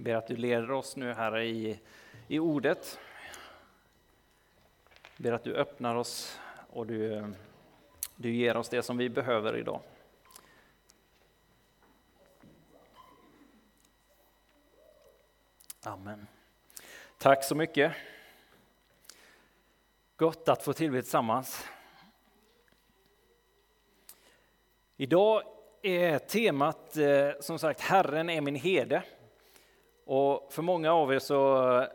ber att du leder oss nu Herre i, i ordet. ber att du öppnar oss och du, du ger oss det som vi behöver idag. Amen. Tack så mycket. Gott att få tillbe tillsammans. Idag är temat eh, som sagt Herren är min herde. Och för många av er så,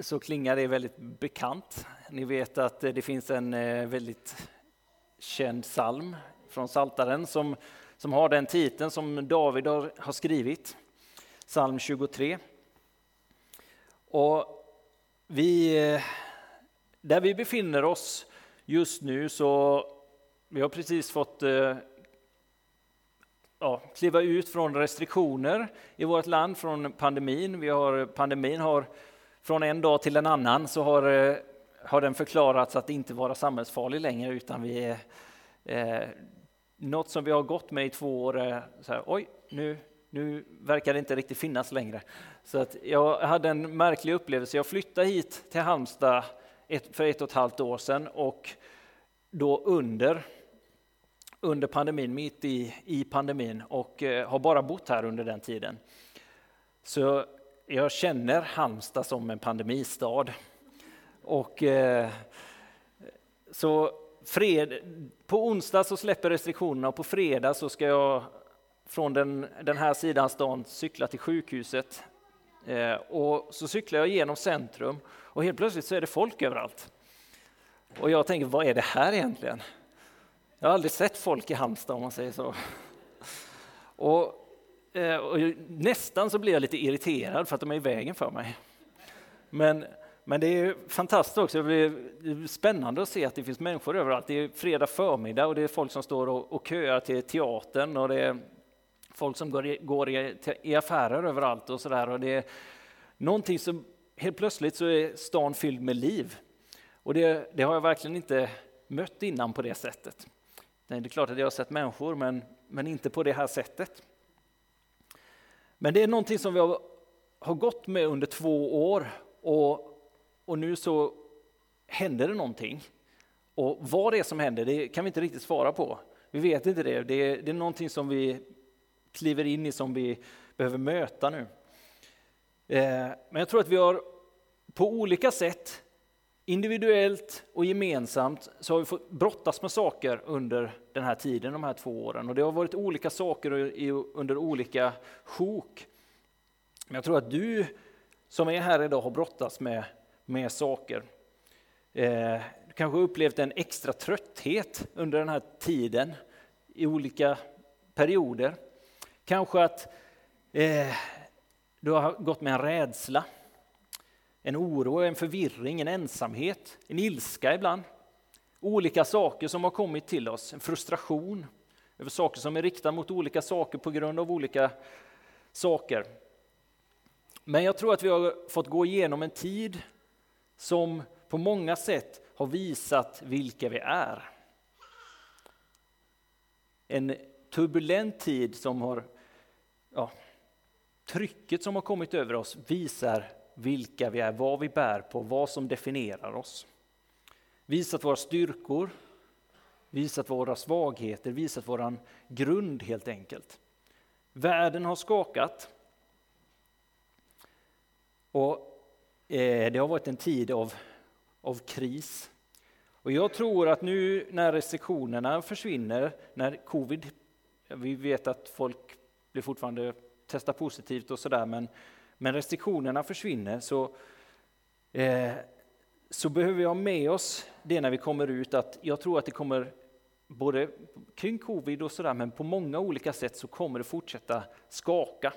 så klingar det väldigt bekant. Ni vet att det finns en eh, väldigt känd psalm från Saltaren som, som har den titeln som David har, har skrivit, psalm 23. Och vi, eh, där vi befinner oss just nu så vi har precis fått eh, ja, kliva ut från restriktioner i vårt land, från pandemin. Vi har, pandemin har från en dag till en annan så har, eh, har den förklarats att inte vara samhällsfarlig längre utan vi är eh, något som vi har gått med i två år. Är så här, oj, nu, nu verkar det inte riktigt finnas längre. Så att jag hade en märklig upplevelse. Jag flyttade hit till Halmstad ett, för ett och ett halvt år sedan och då under under pandemin, mitt i, i pandemin och eh, har bara bott här under den tiden. Så jag känner Halmstad som en pandemistad. Och, eh, så fred, på onsdag så släpper restriktionerna och på fredag så ska jag från den, den här sidan stan cykla till sjukhuset. Eh, och så cyklar jag genom centrum och helt plötsligt så är det folk överallt. Och jag tänker, vad är det här egentligen? Jag har aldrig sett folk i Halmstad om man säger så. Och, eh, och nästan så blir jag lite irriterad för att de är i vägen för mig. Men, men det är fantastiskt också, det är spännande att se att det finns människor överallt. Det är fredag förmiddag och det är folk som står och, och köar till teatern och det är folk som går i, går i, i affärer överallt och sådär. Och det är någonting som helt plötsligt så är stan fylld med liv. Och det, det har jag verkligen inte mött innan på det sättet. Nej, det är klart att jag har sett människor, men, men inte på det här sättet. Men det är någonting som vi har, har gått med under två år och, och nu så händer det någonting. Och vad det är som händer, det kan vi inte riktigt svara på. Vi vet inte det. Det är, det är någonting som vi kliver in i som vi behöver möta nu. Eh, men jag tror att vi har på olika sätt Individuellt och gemensamt så har vi fått brottas med saker under den här tiden, de här två åren. Och det har varit olika saker under olika sjok. Men jag tror att du som är här idag har brottats med, med saker. Eh, du kanske har upplevt en extra trötthet under den här tiden i olika perioder. Kanske att eh, du har gått med en rädsla en oro, en förvirring, en ensamhet, en ilska ibland. Olika saker som har kommit till oss, en frustration över saker som är riktade mot olika saker på grund av olika saker. Men jag tror att vi har fått gå igenom en tid som på många sätt har visat vilka vi är. En turbulent tid som har, ja, trycket som har kommit över oss visar vilka vi är, vad vi bär på, vad som definierar oss. Visat våra styrkor, visat våra svagheter, visat våran grund helt enkelt. Världen har skakat. Och eh, det har varit en tid av, av kris. Och jag tror att nu när restriktionerna försvinner, när covid, vi vet att folk blir fortfarande testar positivt och sådär, men men restriktionerna försvinner så, eh, så behöver vi ha med oss det när vi kommer ut att jag tror att det kommer både kring covid och sådär, men på många olika sätt så kommer det fortsätta skaka.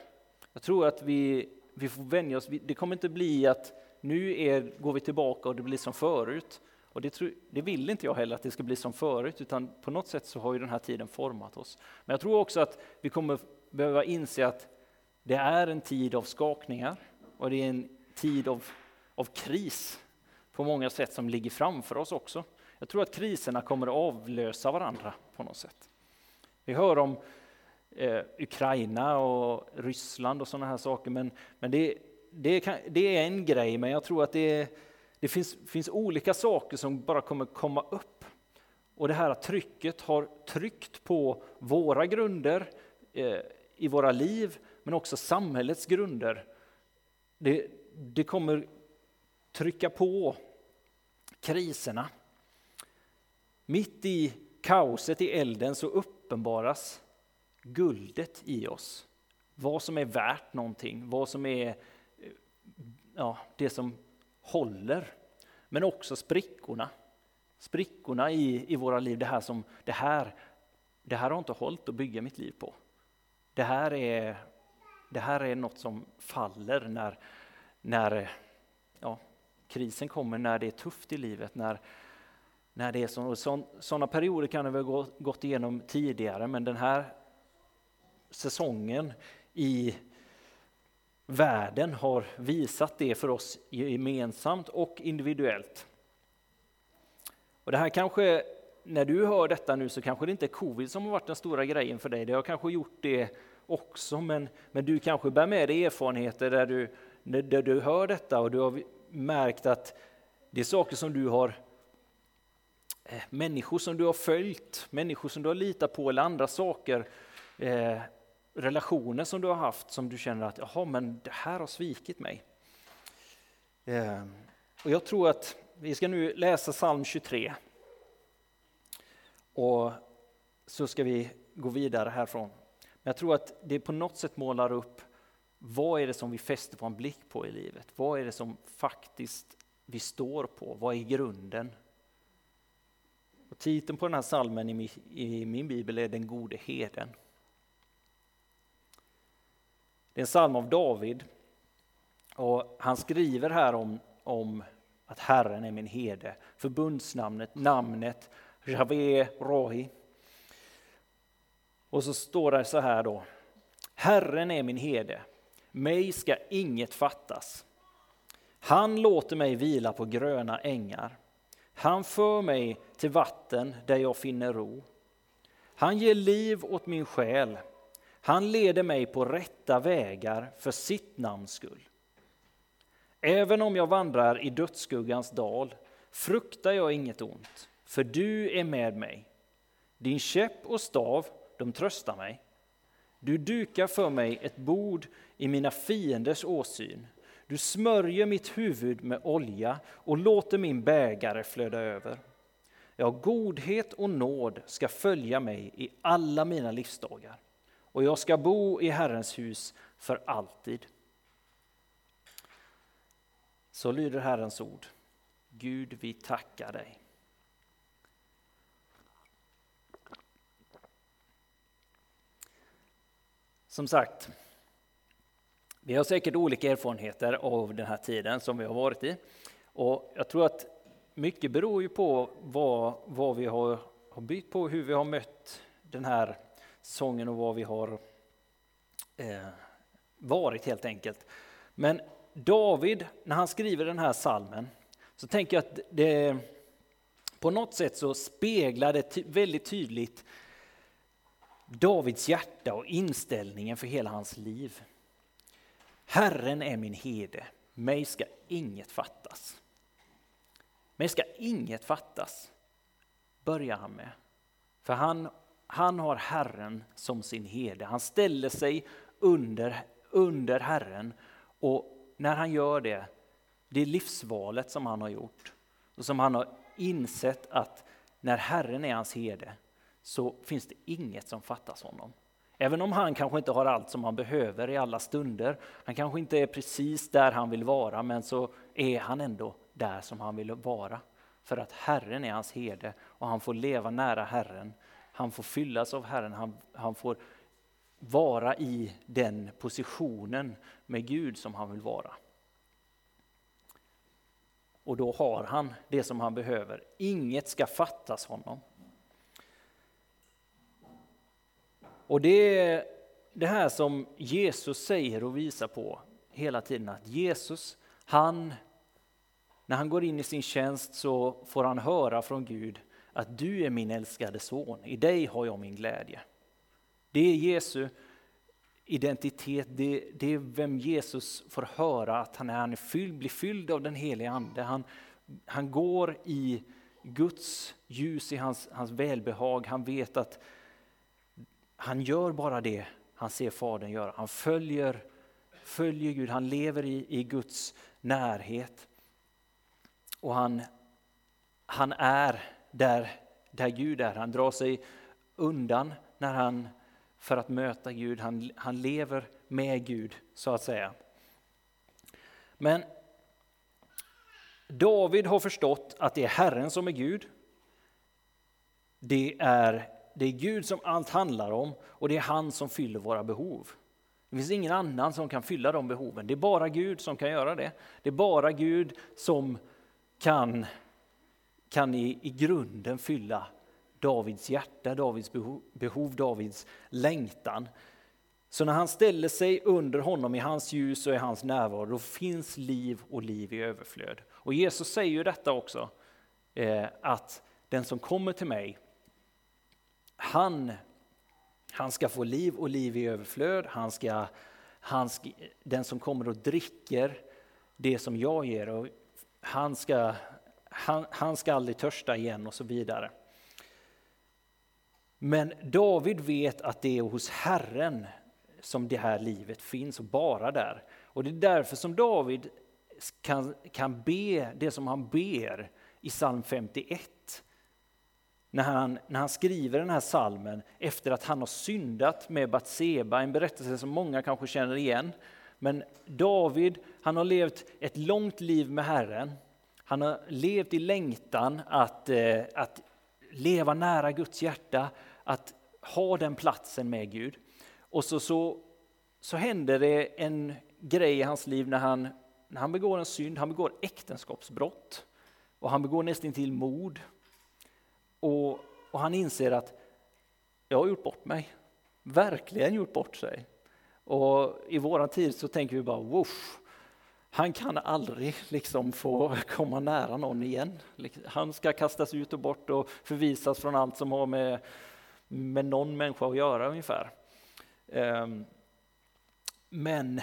Jag tror att vi, vi får vänja oss. Det kommer inte bli att nu är, går vi tillbaka och det blir som förut. Och det, tror, det, vill inte jag heller att det ska bli som förut, utan på något sätt så har ju den här tiden format oss. Men jag tror också att vi kommer behöva inse att det är en tid av skakningar och det är en tid av, av kris på många sätt som ligger framför oss också. Jag tror att kriserna kommer att avlösa varandra på något sätt. Vi hör om eh, Ukraina och Ryssland och sådana här saker. Men, men det, det, kan, det, är en grej, men jag tror att det, det finns, finns olika saker som bara kommer komma upp. Och det här trycket har tryckt på våra grunder eh, i våra liv, men också samhällets grunder. Det, det kommer trycka på kriserna. Mitt i kaoset i elden så uppenbaras guldet i oss. Vad som är värt någonting, vad som är ja, det som håller. Men också sprickorna. Sprickorna i, i våra liv, det här som det här, det här har inte hållit att bygga mitt liv på. Det här är, det här är något som faller när, när ja, krisen kommer, när det är tufft i livet, när, när det är så, så, sådana perioder kan det väl gå, gått igenom tidigare, men den här säsongen i världen har visat det för oss gemensamt och individuellt. Och det här kanske, när du hör detta nu så kanske det inte är covid som har varit den stora grejen för dig, det har kanske gjort det också, men, men du kanske bär med dig erfarenheter där du, där du hör detta och du har märkt att det är saker som du har eh, människor som du har följt, människor som du har litat på eller andra saker, eh, relationer som du har haft som du känner att jaha, men det här har svikit mig. Eh, och jag tror att vi ska nu läsa psalm 23. Och så ska vi gå vidare härifrån. Jag tror att det på något sätt målar upp vad är det som vi fäster vår blick på i livet? Vad är det som faktiskt vi står på? Vad är grunden? Och titeln på den här salmen i, i min bibel är Den gode heden. Det är en psalm av David. Och han skriver här om, om att Herren är min herde. Förbundsnamnet, namnet, Javé Rohi. Och så står det så här då. Herren är min herde, mig ska inget fattas. Han låter mig vila på gröna ängar. Han för mig till vatten där jag finner ro. Han ger liv åt min själ. Han leder mig på rätta vägar för sitt namns skull. Även om jag vandrar i dödsskuggans dal fruktar jag inget ont, för du är med mig. Din käpp och stav, de tröstar mig. Du dukar för mig ett bord i mina fienders åsyn. Du smörjer mitt huvud med olja och låter min bägare flöda över. Ja, godhet och nåd ska följa mig i alla mina livsdagar och jag ska bo i Herrens hus för alltid. Så lyder Herrens ord. Gud, vi tackar dig. Som sagt, vi har säkert olika erfarenheter av den här tiden som vi har varit i. Och jag tror att mycket beror ju på vad, vad vi har, har byggt på, hur vi har mött den här sången och vad vi har eh, varit helt enkelt. Men David, när han skriver den här salmen så tänker jag att det på något sätt så speglar det ty väldigt tydligt Davids hjärta och inställningen för hela hans liv. Herren är min herde, mig ska inget fattas. Mig ska inget fattas, börjar han med. För han, han har Herren som sin herde. Han ställer sig under, under Herren och när han gör det, det är livsvalet som han har gjort och som han har insett att när Herren är hans herde så finns det inget som fattas honom. Även om han kanske inte har allt som han behöver i alla stunder, han kanske inte är precis där han vill vara, men så är han ändå där som han vill vara. För att Herren är hans herde och han får leva nära Herren. Han får fyllas av Herren, han, han får vara i den positionen med Gud som han vill vara. Och då har han det som han behöver. Inget ska fattas honom. Och det är det här som Jesus säger och visar på hela tiden, att Jesus, han, när han går in i sin tjänst så får han höra från Gud att du är min älskade son, i dig har jag min glädje. Det är Jesu identitet, det, det är vem Jesus får höra att han är. Han är fylld, blir fylld av den heliga Ande. Han, han går i Guds ljus, i hans, hans välbehag. Han vet att han gör bara det han ser Fadern göra. Han följer, följer Gud, han lever i, i Guds närhet. Och han, han är där, där Gud är. Han drar sig undan när han, för att möta Gud. Han, han lever med Gud, så att säga. Men David har förstått att det är Herren som är Gud. Det är, det är Gud som allt handlar om och det är han som fyller våra behov. Det finns ingen annan som kan fylla de behoven. Det är bara Gud som kan göra det. Det är bara Gud som kan, kan i, i grunden fylla Davids hjärta, Davids behov, behov, Davids längtan. Så när han ställer sig under honom i hans ljus och i hans närvaro, då finns liv och liv i överflöd. Och Jesus säger ju detta också, eh, att den som kommer till mig, han, han ska få liv och liv i överflöd. Han ska, han ska, den som kommer och dricker det som jag ger, och han, ska, han, han ska aldrig törsta igen och så vidare. Men David vet att det är hos Herren som det här livet finns och bara där. Och det är därför som David kan, kan be det som han ber i psalm 51. När han, när han skriver den här salmen efter att han har syndat med Batseba, en berättelse som många kanske känner igen. Men David, han har levt ett långt liv med Herren. Han har levt i längtan att, eh, att leva nära Guds hjärta, att ha den platsen med Gud. Och så, så, så händer det en grej i hans liv när han, när han begår en synd, han begår äktenskapsbrott och han begår nästan till mord. Och, och han inser att jag har gjort bort mig, verkligen gjort bort sig. Och i våran tid så tänker vi bara woof, han kan aldrig liksom få komma nära någon igen. Liksom, han ska kastas ut och bort och förvisas från allt som har med, med någon människa att göra ungefär. Ehm, men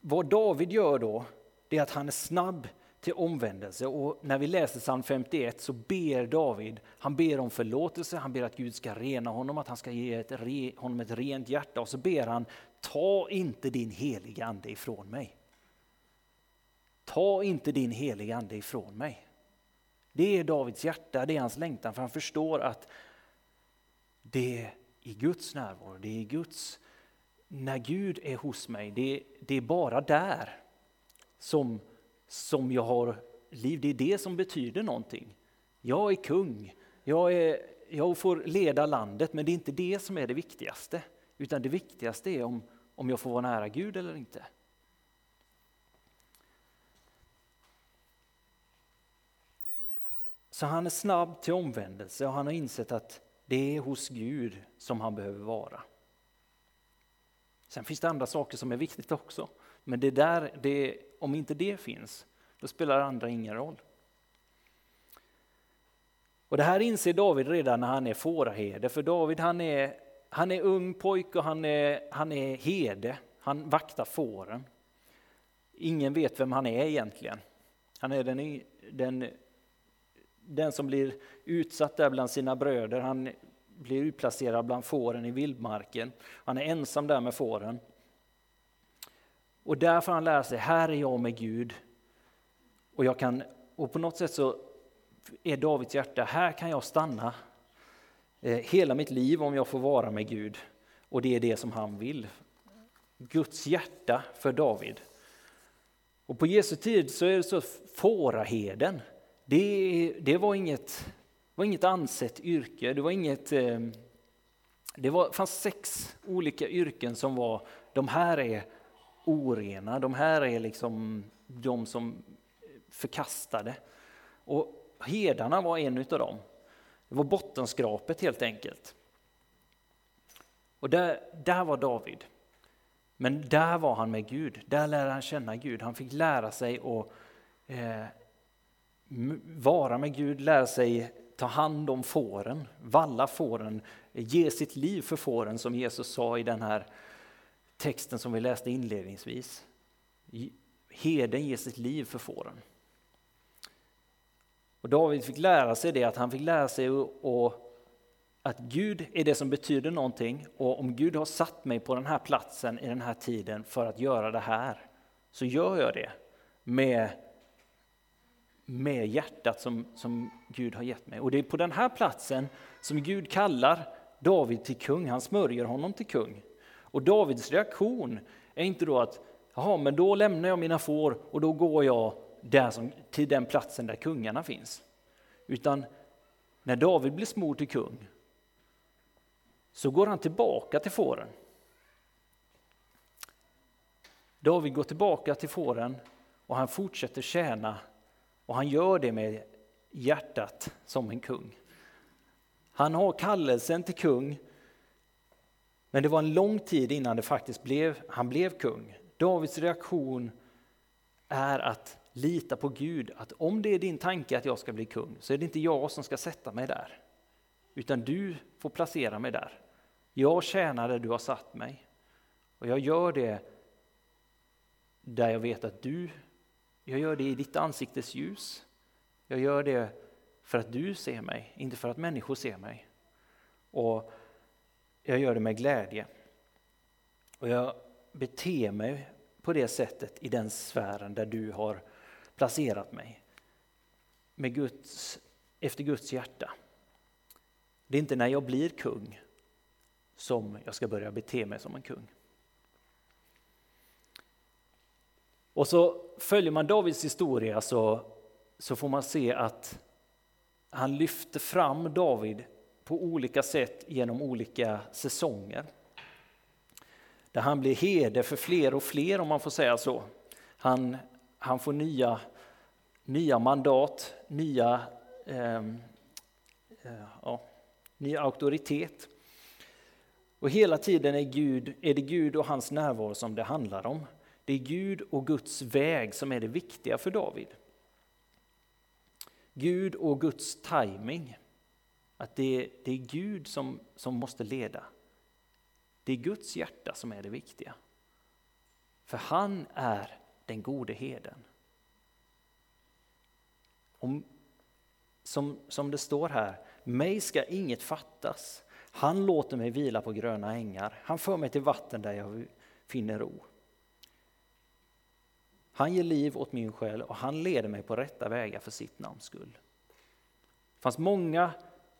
vad David gör då, det är att han är snabb till omvändelse. Och när vi läser psalm 51 så ber David, han ber om förlåtelse, han ber att Gud ska rena honom, att han ska ge ett honom ett rent hjärta. Och så ber han, ta inte din heliga ande ifrån mig. Ta inte din heliga ande ifrån mig. Det är Davids hjärta, det är hans längtan, för han förstår att det är i Guds närvaro, det är i Guds, när Gud är hos mig, det, det är bara där som som jag har liv. Det är det som betyder någonting. Jag är kung, jag, är, jag får leda landet, men det är inte det som är det viktigaste. Utan det viktigaste är om, om jag får vara nära Gud eller inte. Så han är snabb till omvändelse och han har insett att det är hos Gud som han behöver vara. Sen finns det andra saker som är viktigt också. Men det där, det, om inte det finns, då spelar andra ingen roll. Och Det här inser David redan när han är fåraherde, för David han är, han är ung pojke och han är, han är herde, han vaktar fåren. Ingen vet vem han är egentligen. Han är den, den, den som blir utsatt där bland sina bröder, han blir utplacerad bland fåren i vildmarken. Han är ensam där med fåren. Och där får han lära sig, här är jag med Gud. Och, jag kan, och på något sätt så är Davids hjärta, här kan jag stanna eh, hela mitt liv om jag får vara med Gud. Och det är det som han vill. Guds hjärta för David. Och på Jesu tid så är det så fåraheden, det, det var, inget, var inget ansett yrke, det var inget eh, det var, fanns sex olika yrken som var, de här är orena, de här är liksom de som förkastade. Och hedarna var en av dem. Det var bottenskrapet helt enkelt. Och där, där var David. Men där var han med Gud, där lärde han känna Gud. Han fick lära sig att eh, vara med Gud, lära sig ta hand om fåren, valla fåren, ge sitt liv för fåren som Jesus sa i den här texten som vi läste inledningsvis. Heden ger sitt liv för fåren. Och David fick lära sig det, att han fick lära sig och, att Gud är det som betyder någonting och om Gud har satt mig på den här platsen i den här tiden för att göra det här, så gör jag det med, med hjärtat som, som Gud har gett mig. Och det är på den här platsen som Gud kallar David till kung, han smörjer honom till kung. Och Davids reaktion är inte då att Jaha, men då lämnar jag mina får och då går jag där som, till den platsen där kungarna finns. Utan när David blir smord till kung så går han tillbaka till fåren. David går tillbaka till fåren och han fortsätter tjäna och han gör det med hjärtat som en kung. Han har kallelsen till kung men det var en lång tid innan det faktiskt blev, han blev kung. Davids reaktion är att lita på Gud, att om det är din tanke att jag ska bli kung så är det inte jag som ska sätta mig där, utan du får placera mig där. Jag tjänar där du har satt mig och jag gör det där jag vet att du, jag gör det i ditt ansiktes ljus. Jag gör det för att du ser mig, inte för att människor ser mig. Och jag gör det med glädje. Och jag beter mig på det sättet i den sfären där du har placerat mig. Med Guds, efter Guds hjärta. Det är inte när jag blir kung som jag ska börja bete mig som en kung. Och så följer man Davids historia så, så får man se att han lyfter fram David på olika sätt genom olika säsonger. Där han blir herde för fler och fler om man får säga så. Han, han får nya, nya mandat, nya, ehm, eh, ja, ny auktoritet. Och hela tiden är, Gud, är det Gud och hans närvaro som det handlar om. Det är Gud och Guds väg som är det viktiga för David. Gud och Guds timing. Att det, det är Gud som, som måste leda. Det är Guds hjärta som är det viktiga. För han är den gode heden. Om, som, som det står här, mig ska inget fattas. Han låter mig vila på gröna ängar. Han för mig till vatten där jag finner ro. Han ger liv åt min själ och han leder mig på rätta vägar för sitt namns skull. Det fanns många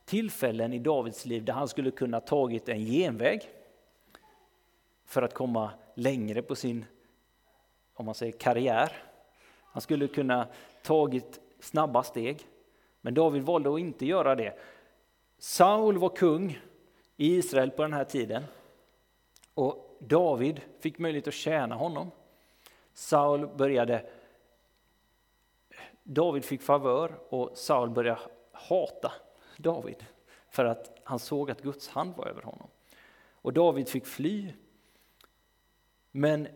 tillfällen i Davids liv där han skulle kunna tagit en genväg för att komma längre på sin om man säger karriär. Han skulle kunna tagit snabba steg. Men David valde att inte göra det. Saul var kung i Israel på den här tiden. Och David fick möjlighet att tjäna honom. Saul började David fick favör och Saul började hata David för att han såg att Guds hand var över honom. Och David fick fly. Men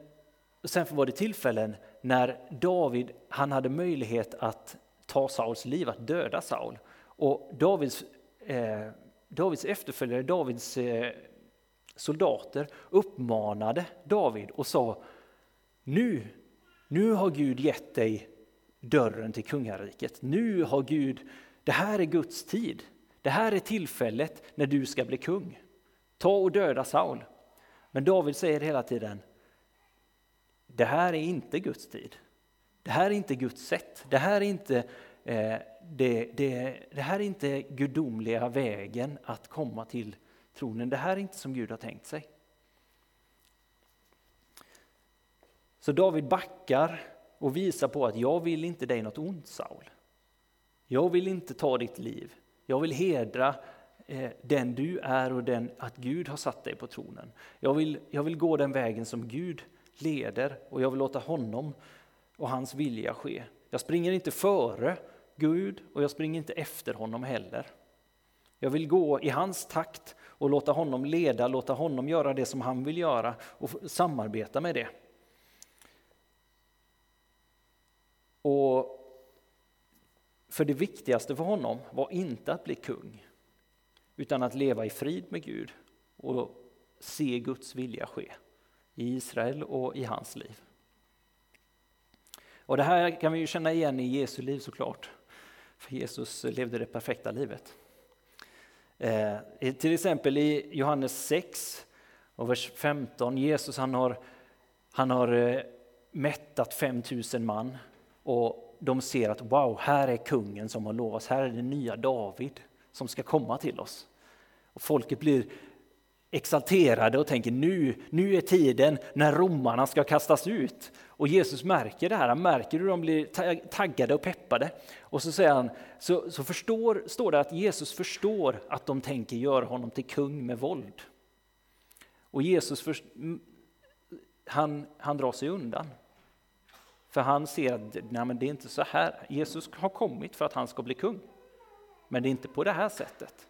sen var det tillfällen när David han hade möjlighet att ta Sauls liv, att döda Saul. Och Davids, eh, Davids efterföljare, Davids eh, soldater uppmanade David och sa nu, nu har Gud gett dig dörren till kungariket. Nu har Gud, det här är Guds tid. Det här är tillfället när du ska bli kung. Ta och döda Saul. Men David säger hela tiden, det här är inte Guds tid. Det här är inte Guds sätt. Det här är inte, eh, det, det, det här är inte gudomliga vägen att komma till tronen. Det här är inte som Gud har tänkt sig. Så David backar och visar på att jag vill inte dig något ont Saul. Jag vill inte ta ditt liv. Jag vill hedra eh, den du är och den, att Gud har satt dig på tronen. Jag vill, jag vill gå den vägen som Gud leder och jag vill låta honom och hans vilja ske. Jag springer inte före Gud och jag springer inte efter honom heller. Jag vill gå i hans takt och låta honom leda, låta honom göra det som han vill göra och samarbeta med det. Och för det viktigaste för honom var inte att bli kung, utan att leva i frid med Gud och se Guds vilja ske i Israel och i hans liv. Och det här kan vi ju känna igen i Jesu liv såklart, för Jesus levde det perfekta livet. Eh, till exempel i Johannes 6 och vers 15, Jesus han har, han har eh, mättat 5000 man och de ser att wow, här är kungen som har lovats, här är den nya David som ska komma till oss. Och folket blir exalterade och tänker nu, nu är tiden när romarna ska kastas ut. Och Jesus märker det här, han märker hur de blir taggade och peppade. Och så säger han, så, så förstår, står det att Jesus förstår att de tänker göra honom till kung med våld. Och Jesus för, han, han drar sig undan. För han ser att nej, men det är inte så här. Jesus har kommit för att han ska bli kung. Men det är inte på det här sättet.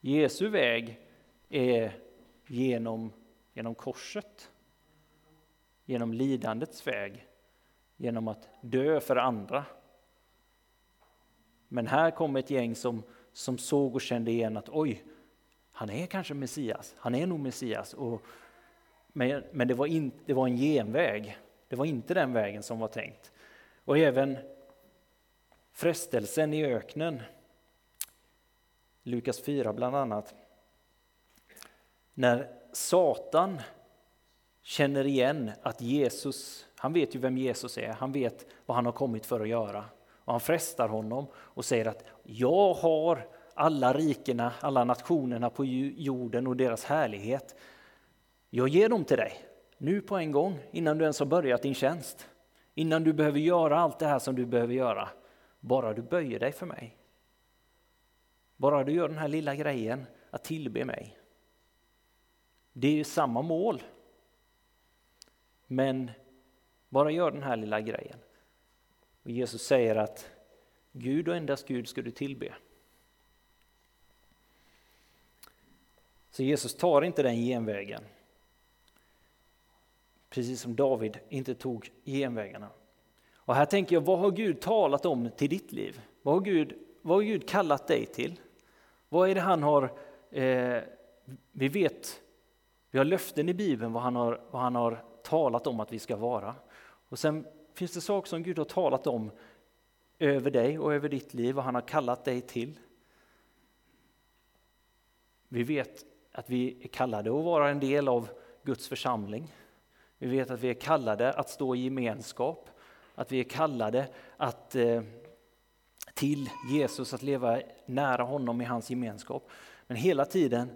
Jesu väg är genom, genom korset, genom lidandets väg, genom att dö för andra. Men här kommer ett gäng som, som såg och kände igen att oj, han är kanske Messias, han är nog Messias. Och, men men det, var in, det var en genväg, det var inte den vägen som var tänkt. Och även frestelsen i öknen, Lukas 4 bland annat, när Satan känner igen att Jesus, han vet ju vem Jesus är, han vet vad han har kommit för att göra. Och han frestar honom och säger att jag har alla rikena, alla nationerna på jorden och deras härlighet. Jag ger dem till dig, nu på en gång, innan du ens har börjat din tjänst. Innan du behöver göra allt det här som du behöver göra. Bara du böjer dig för mig. Bara du gör den här lilla grejen att tillbe mig. Det är ju samma mål. Men bara gör den här lilla grejen. Och Jesus säger att Gud och endast Gud ska du tillbe. Så Jesus tar inte den genvägen. Precis som David inte tog genvägarna. Och här tänker jag, vad har Gud talat om till ditt liv? Vad har Gud, vad har Gud kallat dig till? Vad är det han har, eh, vi vet vi har löften i Bibeln vad han, har, vad han har talat om att vi ska vara. Och sen finns det saker som Gud har talat om över dig och över ditt liv, vad han har kallat dig till. Vi vet att vi är kallade att vara en del av Guds församling. Vi vet att vi är kallade att stå i gemenskap, att vi är kallade att, eh, till Jesus, att leva nära honom i hans gemenskap. Men hela tiden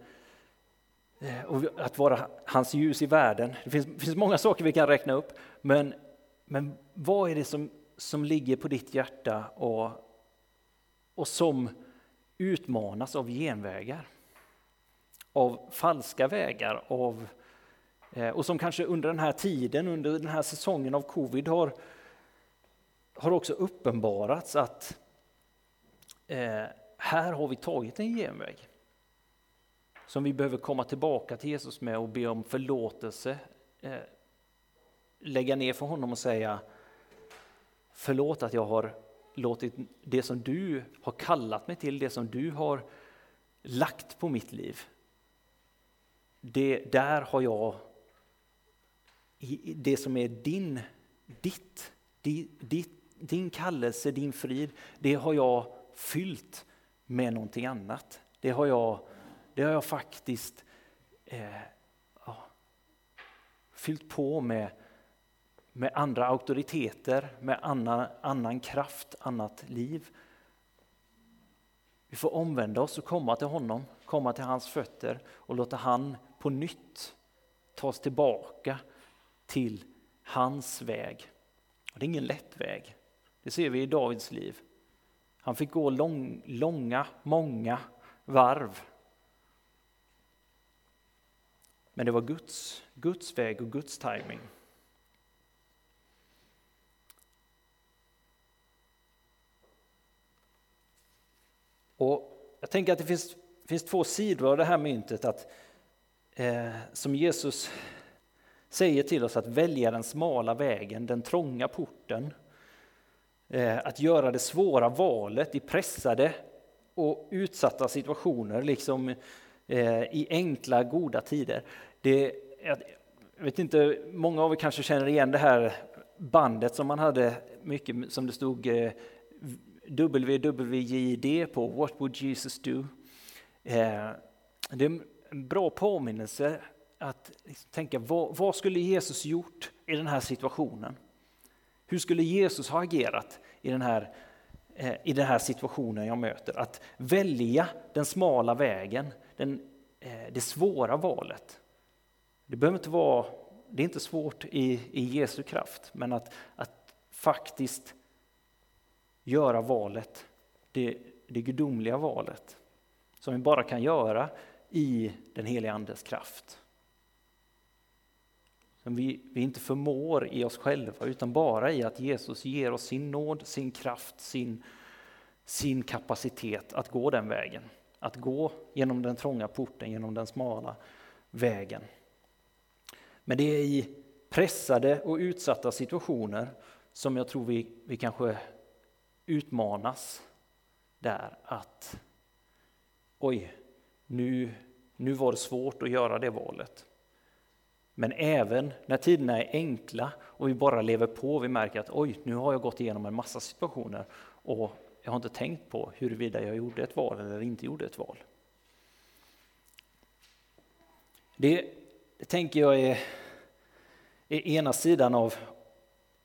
eh, och att vara hans ljus i världen. Det finns, finns många saker vi kan räkna upp, men, men vad är det som, som ligger på ditt hjärta och, och som utmanas av genvägar? Av falska vägar, av, Eh, och som kanske under den här tiden, under den här säsongen av covid har, har också uppenbarats att eh, här har vi tagit en genväg som vi behöver komma tillbaka till Jesus med och be om förlåtelse. Eh, lägga ner för honom och säga förlåt att jag har låtit det som du har kallat mig till, det som du har lagt på mitt liv. Det, där har jag det som är din, ditt, ditt, din kallelse, din frid, det har jag fyllt med någonting annat. Det har jag det har jag faktiskt eh, ja, fyllt på med, med andra auktoriteter, med annan, annan kraft, annat liv. Vi får omvända oss och komma till honom, komma till hans fötter och låta han på nytt ta oss tillbaka till hans väg. Och det är ingen lätt väg. Det ser vi i Davids liv. Han fick gå lång, långa, många varv men det var Guds, Guds väg och Guds timing. Och jag tänker att det finns, finns två sidor av det här myntet att, eh, som Jesus säger till oss att välja den smala vägen, den trånga porten. Eh, att göra det svåra valet i pressade och utsatta situationer, liksom eh, i enkla, goda tider. Det, jag vet inte, många av er kanske känner igen det här bandet som man hade mycket som det stod eh, WWJD på, What would Jesus do? Det är en bra påminnelse att liksom tänka, vad, vad skulle Jesus gjort i den här situationen? Hur skulle Jesus ha agerat i den här eh, i den här situationen jag möter. Att välja den smala vägen, den, eh, det svåra valet. Det behöver inte vara det är inte svårt i, i Jesu kraft, men att, att faktiskt göra valet, det, det gudomliga valet, som vi bara kan göra i den heliga Andes kraft. Som vi, vi inte förmår i oss själva, utan bara i att Jesus ger oss sin nåd, sin kraft, sin, sin kapacitet att gå den vägen. Att gå genom den trånga porten, genom den smala vägen. Men det är i pressade och utsatta situationer som jag tror vi, vi kanske utmanas där att oj, nu, nu var det svårt att göra det valet. Men även när tiderna är enkla och vi bara lever på, vi märker att oj, nu har jag gått igenom en massa situationer och jag har inte tänkt på huruvida jag gjorde ett val eller inte gjorde ett val. Det det tänker jag är, är ena sidan av,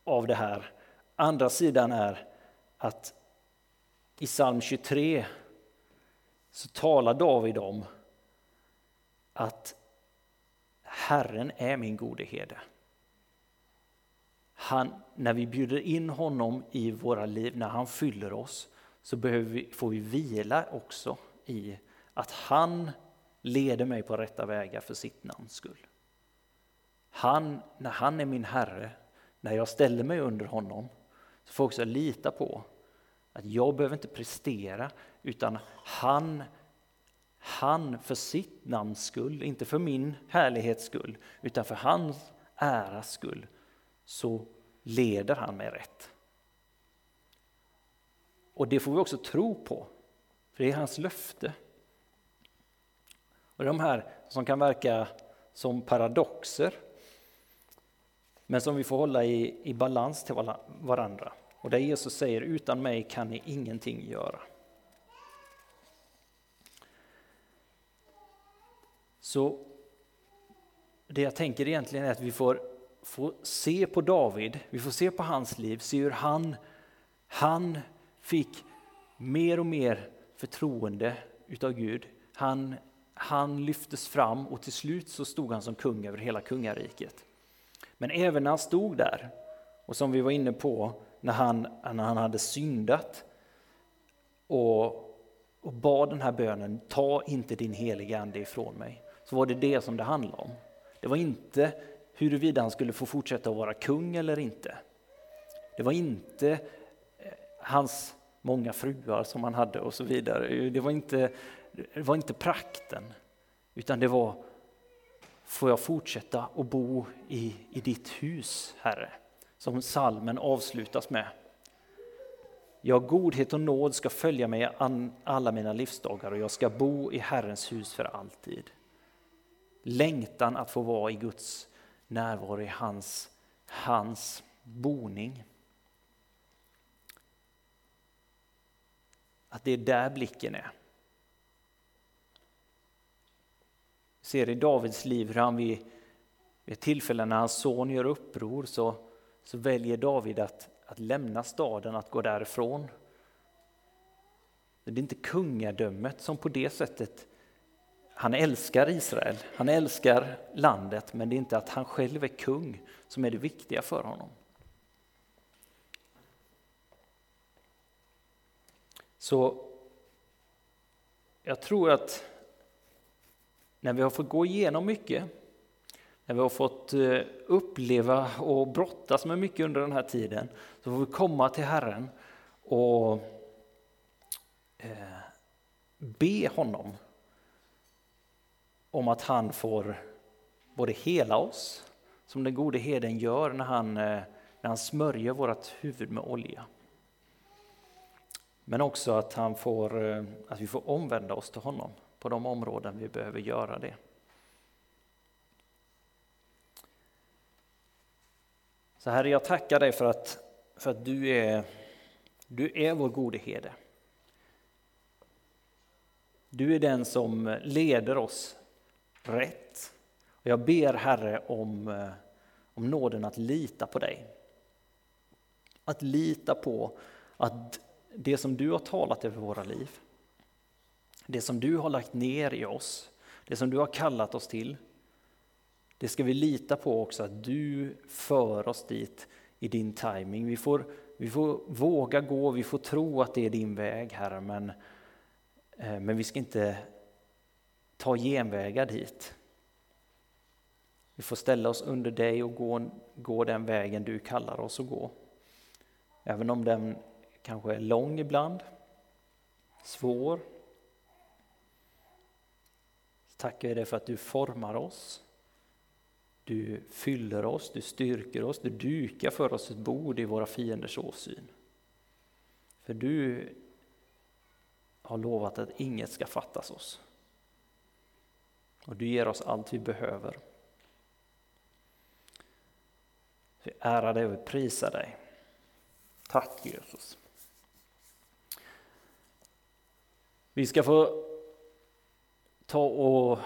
av det här. Andra sidan är att i psalm 23 så talar David om att Herren är min gode herde. Han, när vi bjuder in honom i våra liv, när han fyller oss, så behöver vi, får vi vila också i att han leder mig på rätta vägar för sitt namns skull. Han, när han är min Herre, när jag ställer mig under honom, så får jag också lita på att jag behöver inte prestera, utan han, han för sitt namns skull, inte för min härlighets skull, utan för hans äras skull, så leder han mig rätt. Och det får vi också tro på, för det är hans löfte. Och de här som kan verka som paradoxer, men som vi får hålla i, i balans till varandra. Och där Jesus säger, utan mig kan ni ingenting göra. Så det jag tänker egentligen är att vi får, får se på David, vi får se på hans liv, se hur han, han fick mer och mer förtroende utav Gud. Han, han lyftes fram och till slut så stod han som kung över hela kungariket. Men även när han stod där, och som vi var inne på, när han, när han hade syndat och, och bad den här bönen, ta inte din heliga ande ifrån mig, så var det det som det handlade om. Det var inte huruvida han skulle få fortsätta att vara kung eller inte. Det var inte eh, hans många fruar som han hade och så vidare. Det var inte, det var inte prakten, utan det var får jag fortsätta att bo i, i ditt hus, Herre, som salmen avslutas med. Ja, godhet och nåd ska följa mig alla mina livsdagar och jag ska bo i Herrens hus för alltid. Längtan att få vara i Guds närvaro, i hans, hans boning. Att det är där blicken är. Vi ser i Davids liv hur han vid, vid ett tillfälle när hans son gör uppror så, så väljer David att, att lämna staden, att gå därifrån. Det är inte kungadömet som på det sättet han älskar Israel, han älskar landet, men det är inte att han själv är kung som är det viktiga för honom. Så jag tror att när vi har fått gå igenom mycket, när vi har fått eh, uppleva och brottas med mycket under den här tiden, så får vi komma till Herren och eh, be honom om att han får både hela oss, som den gode heden gör när han, eh, när han smörjer vårt huvud med olja. Men också att, han får, eh, att vi får omvända oss till honom på de områden vi behöver göra det. Så Herre, jag tackar dig för att, för att du, är, du är vår gode herde. Du är den som leder oss rätt. Och jag ber Herre om, eh, om nåden att lita på dig. Att lita på att det som du har talat över våra liv, det som du har lagt ner i oss, det som du har kallat oss till, det ska vi lita på också att du för oss dit i din timing. Vi får, vi får våga gå, vi får tro att det är din väg Herre, men, eh, men vi ska inte ta genvägar dit. Vi får ställa oss under dig och gå, gå den vägen du kallar oss att gå. Även om den kanske är lång ibland, svår. Så tackar vi dig för att du formar oss. Du fyller oss, du styrker oss, du dukar för oss ett bord i våra fienders åsyn. För du har lovat att inget ska fattas oss. Och du ger oss allt vi behöver. Vi ärar dig och prisar dig. Tack Jesus. Vi ska få ta och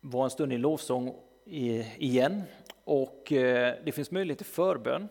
vara en stund i lovsång igen och eh, det finns möjlighet till förbön.